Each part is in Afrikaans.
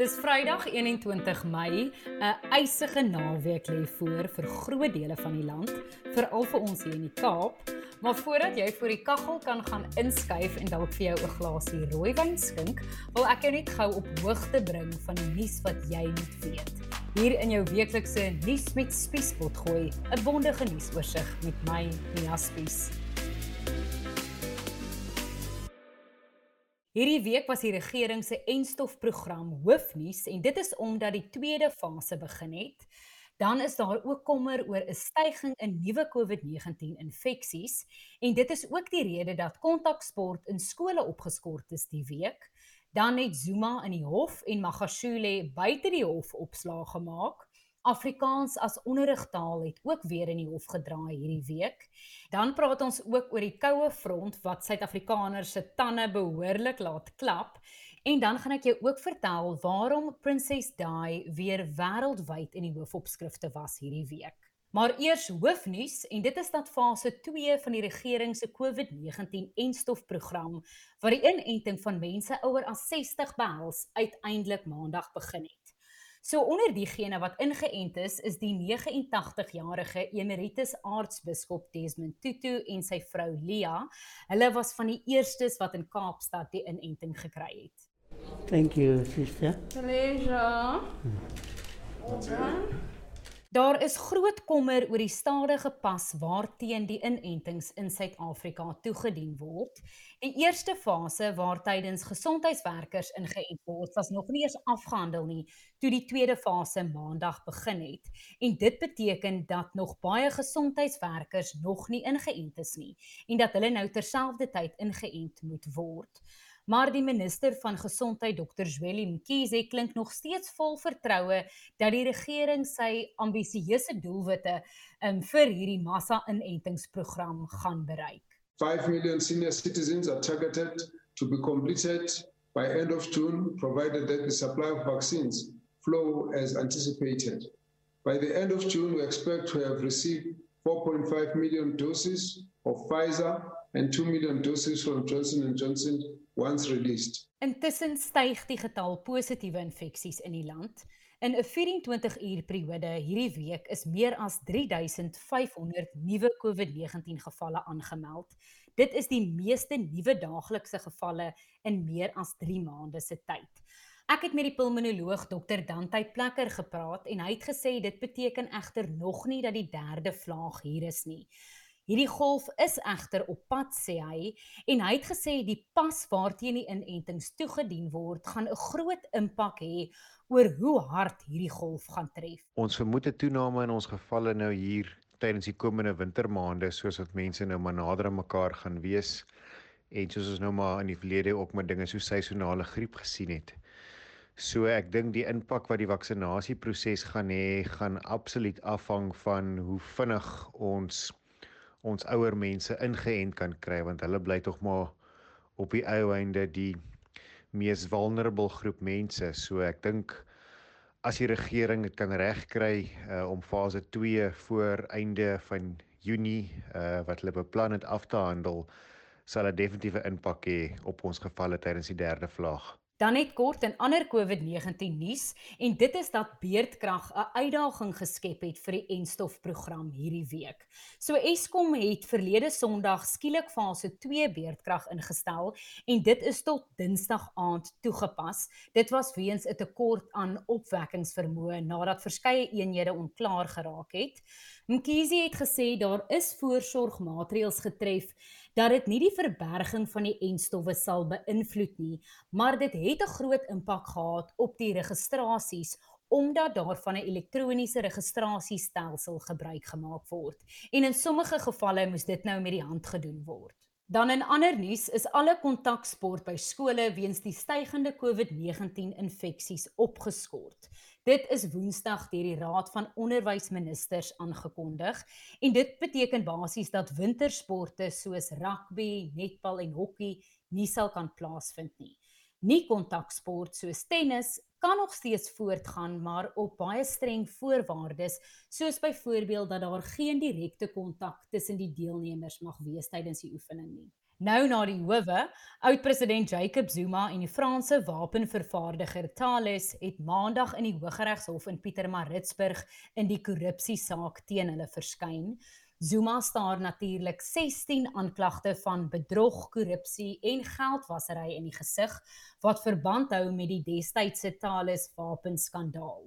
Dis Vrydag 21 Mei, 'n eisige naweek lê voor vir groot dele van die land, veral vir ons hier in die Kaap. Maar voordat jy voor die kaggel kan gaan inskuif en dalk vir jou 'n glasie rooiwyn skink, wil ek jou net gou op hoogte bring van die nuus wat jy moet weet. Hier in jou weeklikse nuus met Spiespot gooi, 'n bondige nuusoorseig met my, Mia Spies. Hierdie week was die regering se enstofprogram hoofnuus en dit is omdat die tweede fase begin het. Dan is daar ook kommer oor 'n stygings in nuwe COVID-19 infeksies en dit is ook die rede dat kontaksport in skole opgeskort is die week. Dan het Zuma in die hof en Magashule buite die hof opslae gemaak. Afrikaans as onderrigtaal het ook weer in die hof gedraai hierdie week. Dan praat ons ook oor die koue front wat Suid-Afrikaners se tande behoorlik laat klap en dan gaan ek jou ook vertel waarom Princess Di weer wêreldwyd in die hoofopskrifte was hierdie week. Maar eers hoofnuus en dit is dat fase 2 van die regering se COVID-19 enstofprogram wat die inenting van mense ouer as 60 behels uiteindelik maandag begin het. So onder diegene wat ingeënt is, is die 89-jarige emeritus aartsbiskop Desmond Tutu en sy vrou Lia. Hulle was van die eerstes wat in Kaapstad die inenting gekry het. Thank you, sister. Pleasure. Hmm. Daar is groot kommer oor die stadige pas waarteen die inentings in Suid-Afrika toegedien word. Die eerste fase waartydens gesondheidswerkers ingeënt word, was nog nie eens afgehandel nie toe die tweede fase maandag begin het. En dit beteken dat nog baie gesondheidswerkers nog nie ingeënt is nie en dat hulle nou terselfdertyd ingeënt moet word maar die minister van gesondheid Dr. Zweli Mkhize klink nog steeds vol vertroue dat die regering sy ambisieuse doelwitte um, vir hierdie massa-inentingsprogram gaan bereik. 5 million senior citizens are targeted to be completed by end of June provided that the supply of vaccines flow as anticipated. By the end of June we expect to have received 4.5 million doses of Pfizer and 2 million doses from Johnson & Johnson once released. Intussen styg die getal positiewe infeksies in die land. In 'n 24-uur periode hierdie week is meer as 3500 nuwe COVID-19 gevalle aangemeld. Dit is die meeste nuwe daaglikse gevalle in meer as 3 maande se tyd. Ek het met die pulmonoloog Dr. Dante Plekker gepraat en hy het gesê dit beteken egter nog nie dat die derde vlaag hier is nie. Hierdie golf is egter op pad sê hy en hy het gesê die pas waarteen die inentings toegedien word gaan 'n groot impak hê oor hoe hard hierdie golf gaan tref. Ons vermoed 'n toename in ons gevalle nou hier tydens die komende wintermaande soos wat mense nou maar nader aan mekaar gaan wees en soos ons nou maar in die verlede ook met dinge so seisonale griep gesien het. So ek dink die impak wat die vaksinasieproses gaan hê, gaan absoluut afhang van hoe vinnig ons ons ouer mense ingeënt kan kry want hulle bly tog maar op die ou einde die mees vulnerable groep mense. So ek dink as die regering dit kan regkry uh, om fase 2 voor einde van Junie uh, wat hulle beplan het af te handel, sal dit definitief 'n impak hê op ons gevalle tydens die derde vlaag. Dan net kort 'n ander COVID-19 nuus en dit is dat beerdkrag 'n uitdaging geskep het vir die enstofprogram hierdie week. So Eskom het verlede Sondag skielik fase 2 beerdkrag ingestel en dit is tot Dinsdag aand toegepas. Dit was weens 'n tekort aan opwekkingsvermoë nadat verskeie eenhede onklaar geraak het. Mkhize het gesê daar is voorsorgmaatreëls getref dat dit nie die verberging van die enstowwe sal beïnvloed nie, maar dit het 'n groot impak gehad op die registrasies omdat daar van 'n elektroniese registrasiestelsel gebruik gemaak word. En in sommige gevalle moes dit nou met die hand gedoen word. Dan in ander nuus is alle kontaksport by skole weens die stygende COVID-19 infeksies opgeskort. Dit is Woensdag deur die Raad van Onderwysministers aangekondig en dit beteken basies dat wintersporte soos rugby, netbal en hokkie nie sal kan plaasvind nie. Nie kontaksport soos tennis kan nog steeds voortgaan maar op baie streng voorwaardes soos byvoorbeeld dat daar geen direkte kontak tussen die deelnemers mag wees tydens die oefening nie. Nou na die howe, oud-president Jacob Zuma en die Franse wapenvervaardiger Thales het Maandag in die Hooggeregshof in Pietermaritzburg in die korrupsiesaak teen hulle verskyn. Zuma staar natuurlik 16 aanklagte van bedrog, korrupsie en geldwasery in die gesig wat verband hou met die destydse Thales wapenskandaal.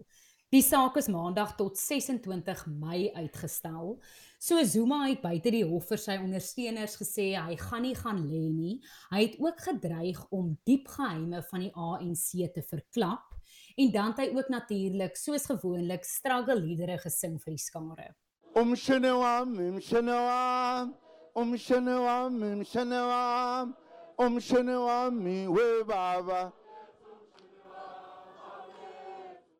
Die saak is maandag tot 26 Mei uitgestel. So Zuma het buite die hof vir sy ondersteuners gesê hy gaan nie gaan lê nie. Hy het ook gedreig om diep geheime van die ANC te verklap en dan het hy ook natuurlik soos gewoonlik struggle liedere gesing vir die skare. Umşenevam, Umşenevam, Umşenevam, Umşenevam, Umşenevam, mi we baba.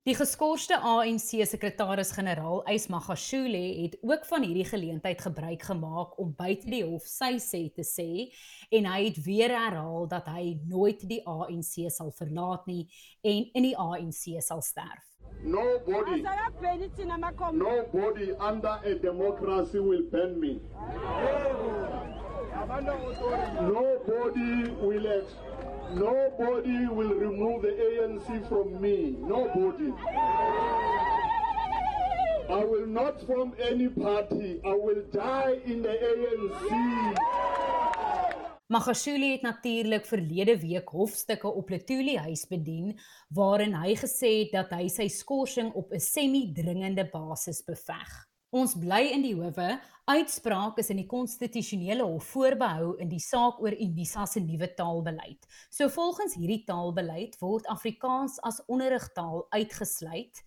Die geskorste ANC sekretaris-generaal, Ys Magashule, het ook van hierdie geleentheid gebruik gemaak om buite die hof sy sê te sê en hy het weer herhaal dat hy nooit die ANC sal verlaat nie en in die ANC sal sterf. Nobody, nobody under a democracy will ban me. Nobody will ex- Nobody will remove the ANC from me. Nobody. I will not form any party. I will die in the ANC. Magashule het natuurlik verlede week hofstukke op Letuli huis bedien waarin hy gesê het dat hy sy skorsing op 'n semi-dringende basis beveg. Ons bly in die howe. Uitspraak is in die konstitusionele hof voorbehou in die saak oor Unisa se nuwe taalbeleid. So volgens hierdie taalbeleid word Afrikaans as onderrigtaal uitgesluit.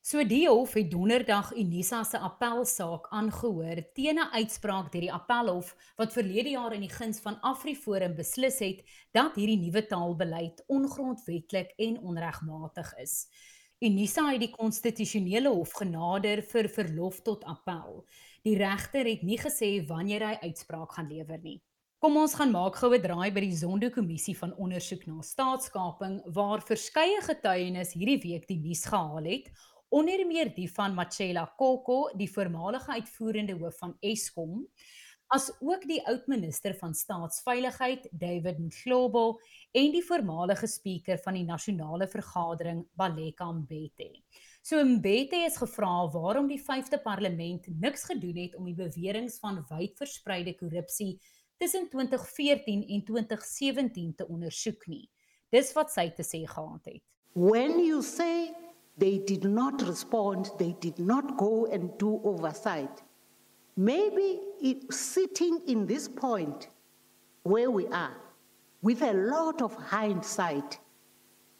So die hof het donderdag Unisa se appelsaak aangehoor teen 'n uitspraak deur die appelhof wat verlede jaar in die guns van AfriForum beslis het dat hierdie nuwe taalbeleid ongrondwetlik en onregmatig is. Unisa het die konstitusionele hof genader vir verlof tot appel. Die regter het nie gesê wanneer hy uitspraak gaan lewer nie. Kom ons gaan maak goue draai by die Zondo-kommissie van ondersoek na staatskaping waar verskeie getuienis hierdie week die nuus gehaal het, onder meer die van Machela Koko, die voormalige uitvoerende hoof van Eskom, as ook die oud-minister van staatsveiligheid David Mhlobo en die voormalige spreker van die nasionale vergadering Baleka Mbete. So Mbete is gevra waarom die 5de parlement niks gedoen het om die beweringe van wydverspreide korrupsie tussen 2014 en 2017 te ondersoek nie. Dis wat sy te sê gehad het. When you say they did not respond, they did not go and do oversight. Maybe it, sitting in this point where we are, with a lot of hindsight,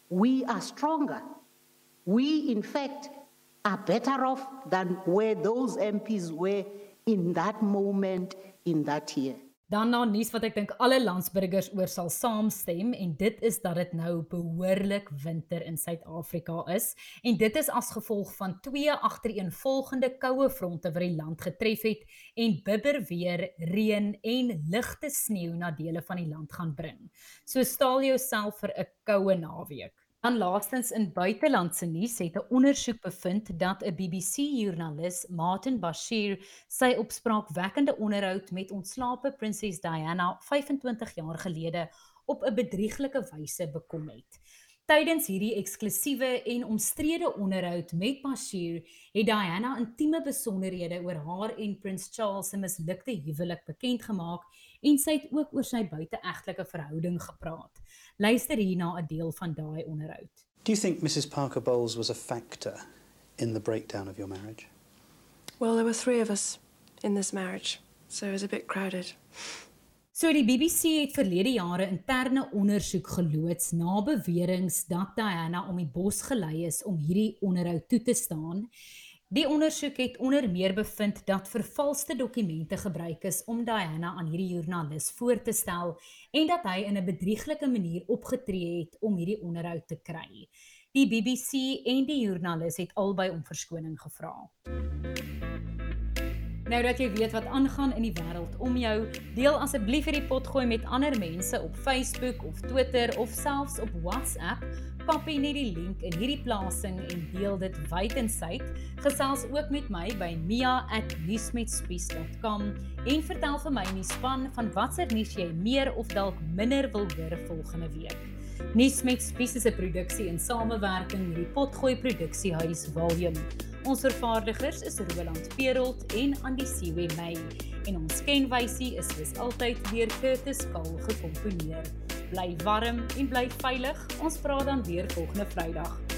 we are stronger. We, in fact, are better off than where those MPs were in that moment, in that year. Dan na nuus wat ek dink alle landsburgers oor sal saamstem en dit is dat dit nou behoorlik winter in Suid-Afrika is en dit is as gevolg van twee agtereenvolgende koue fronte wat die land getref het en bibber weer, reën en ligte sneeu na dele van die land gaan bring. So staal jouself vir 'n koue naweek. Dan laastens in buitelandse nuus het 'n ondersoek bevind dat 'n BBC-joernalis, Martin Bashir, sy opspraakwekkende onderhoud met ontslape prinses Diana 25 jaar gelede op 'n bedrieglike wyse bekom het. Tydens hierdie eksklusiewe en omstrede onderhoud met Bashir het Diana intieme besonderhede oor haar en prins Charles se mislukte huwelik bekend gemaak en sy het ook oor sy buiteegtelike verhouding gepraat. Luister hier na 'n deel van daai onderhoud. Do you think Mrs. Parker Bowles was a factor in the breakdown of your marriage? Well, there were three of us in this marriage, so it was a bit crowded. So die BBC het verlede jare interne ondersoek geloods na beweringe dat Diana om die bos gelei is om hierdie onderhoud toe te staan Die ondersoek het onder meer bevind dat vervalste dokumente gebruik is om Diana aan hierdie joernalis voor te stel en dat hy in 'n bedrieglike manier opgetree het om hierdie onderhoud te kry. Die BBC en die joernalis het albei om verskoning gevra. Nou dat jy weet wat aangaan in die wêreld om jou, deel asseblief hierdie potgooi met ander mense op Facebook of Twitter of selfs op WhatsApp. Kopie net die link in hierdie plasing en deel dit wyd en suid. Gesels ook met my by mia@nuusmetspies.com en vertel vir my in die span van watter nuus jy meer of dalk minder wil hoor volgende week. Nuus met Spies 'n produksie in samewerking met die Potgooi Produksiehuis Volume. Ons vervaardigers is Roland Perolt en Andy Siwe May en ons kenwysie is soos altyd deur Curtis Kahl gekomponeer. Bly warm en bly veilig. Ons praat dan weer volgende Vrydag.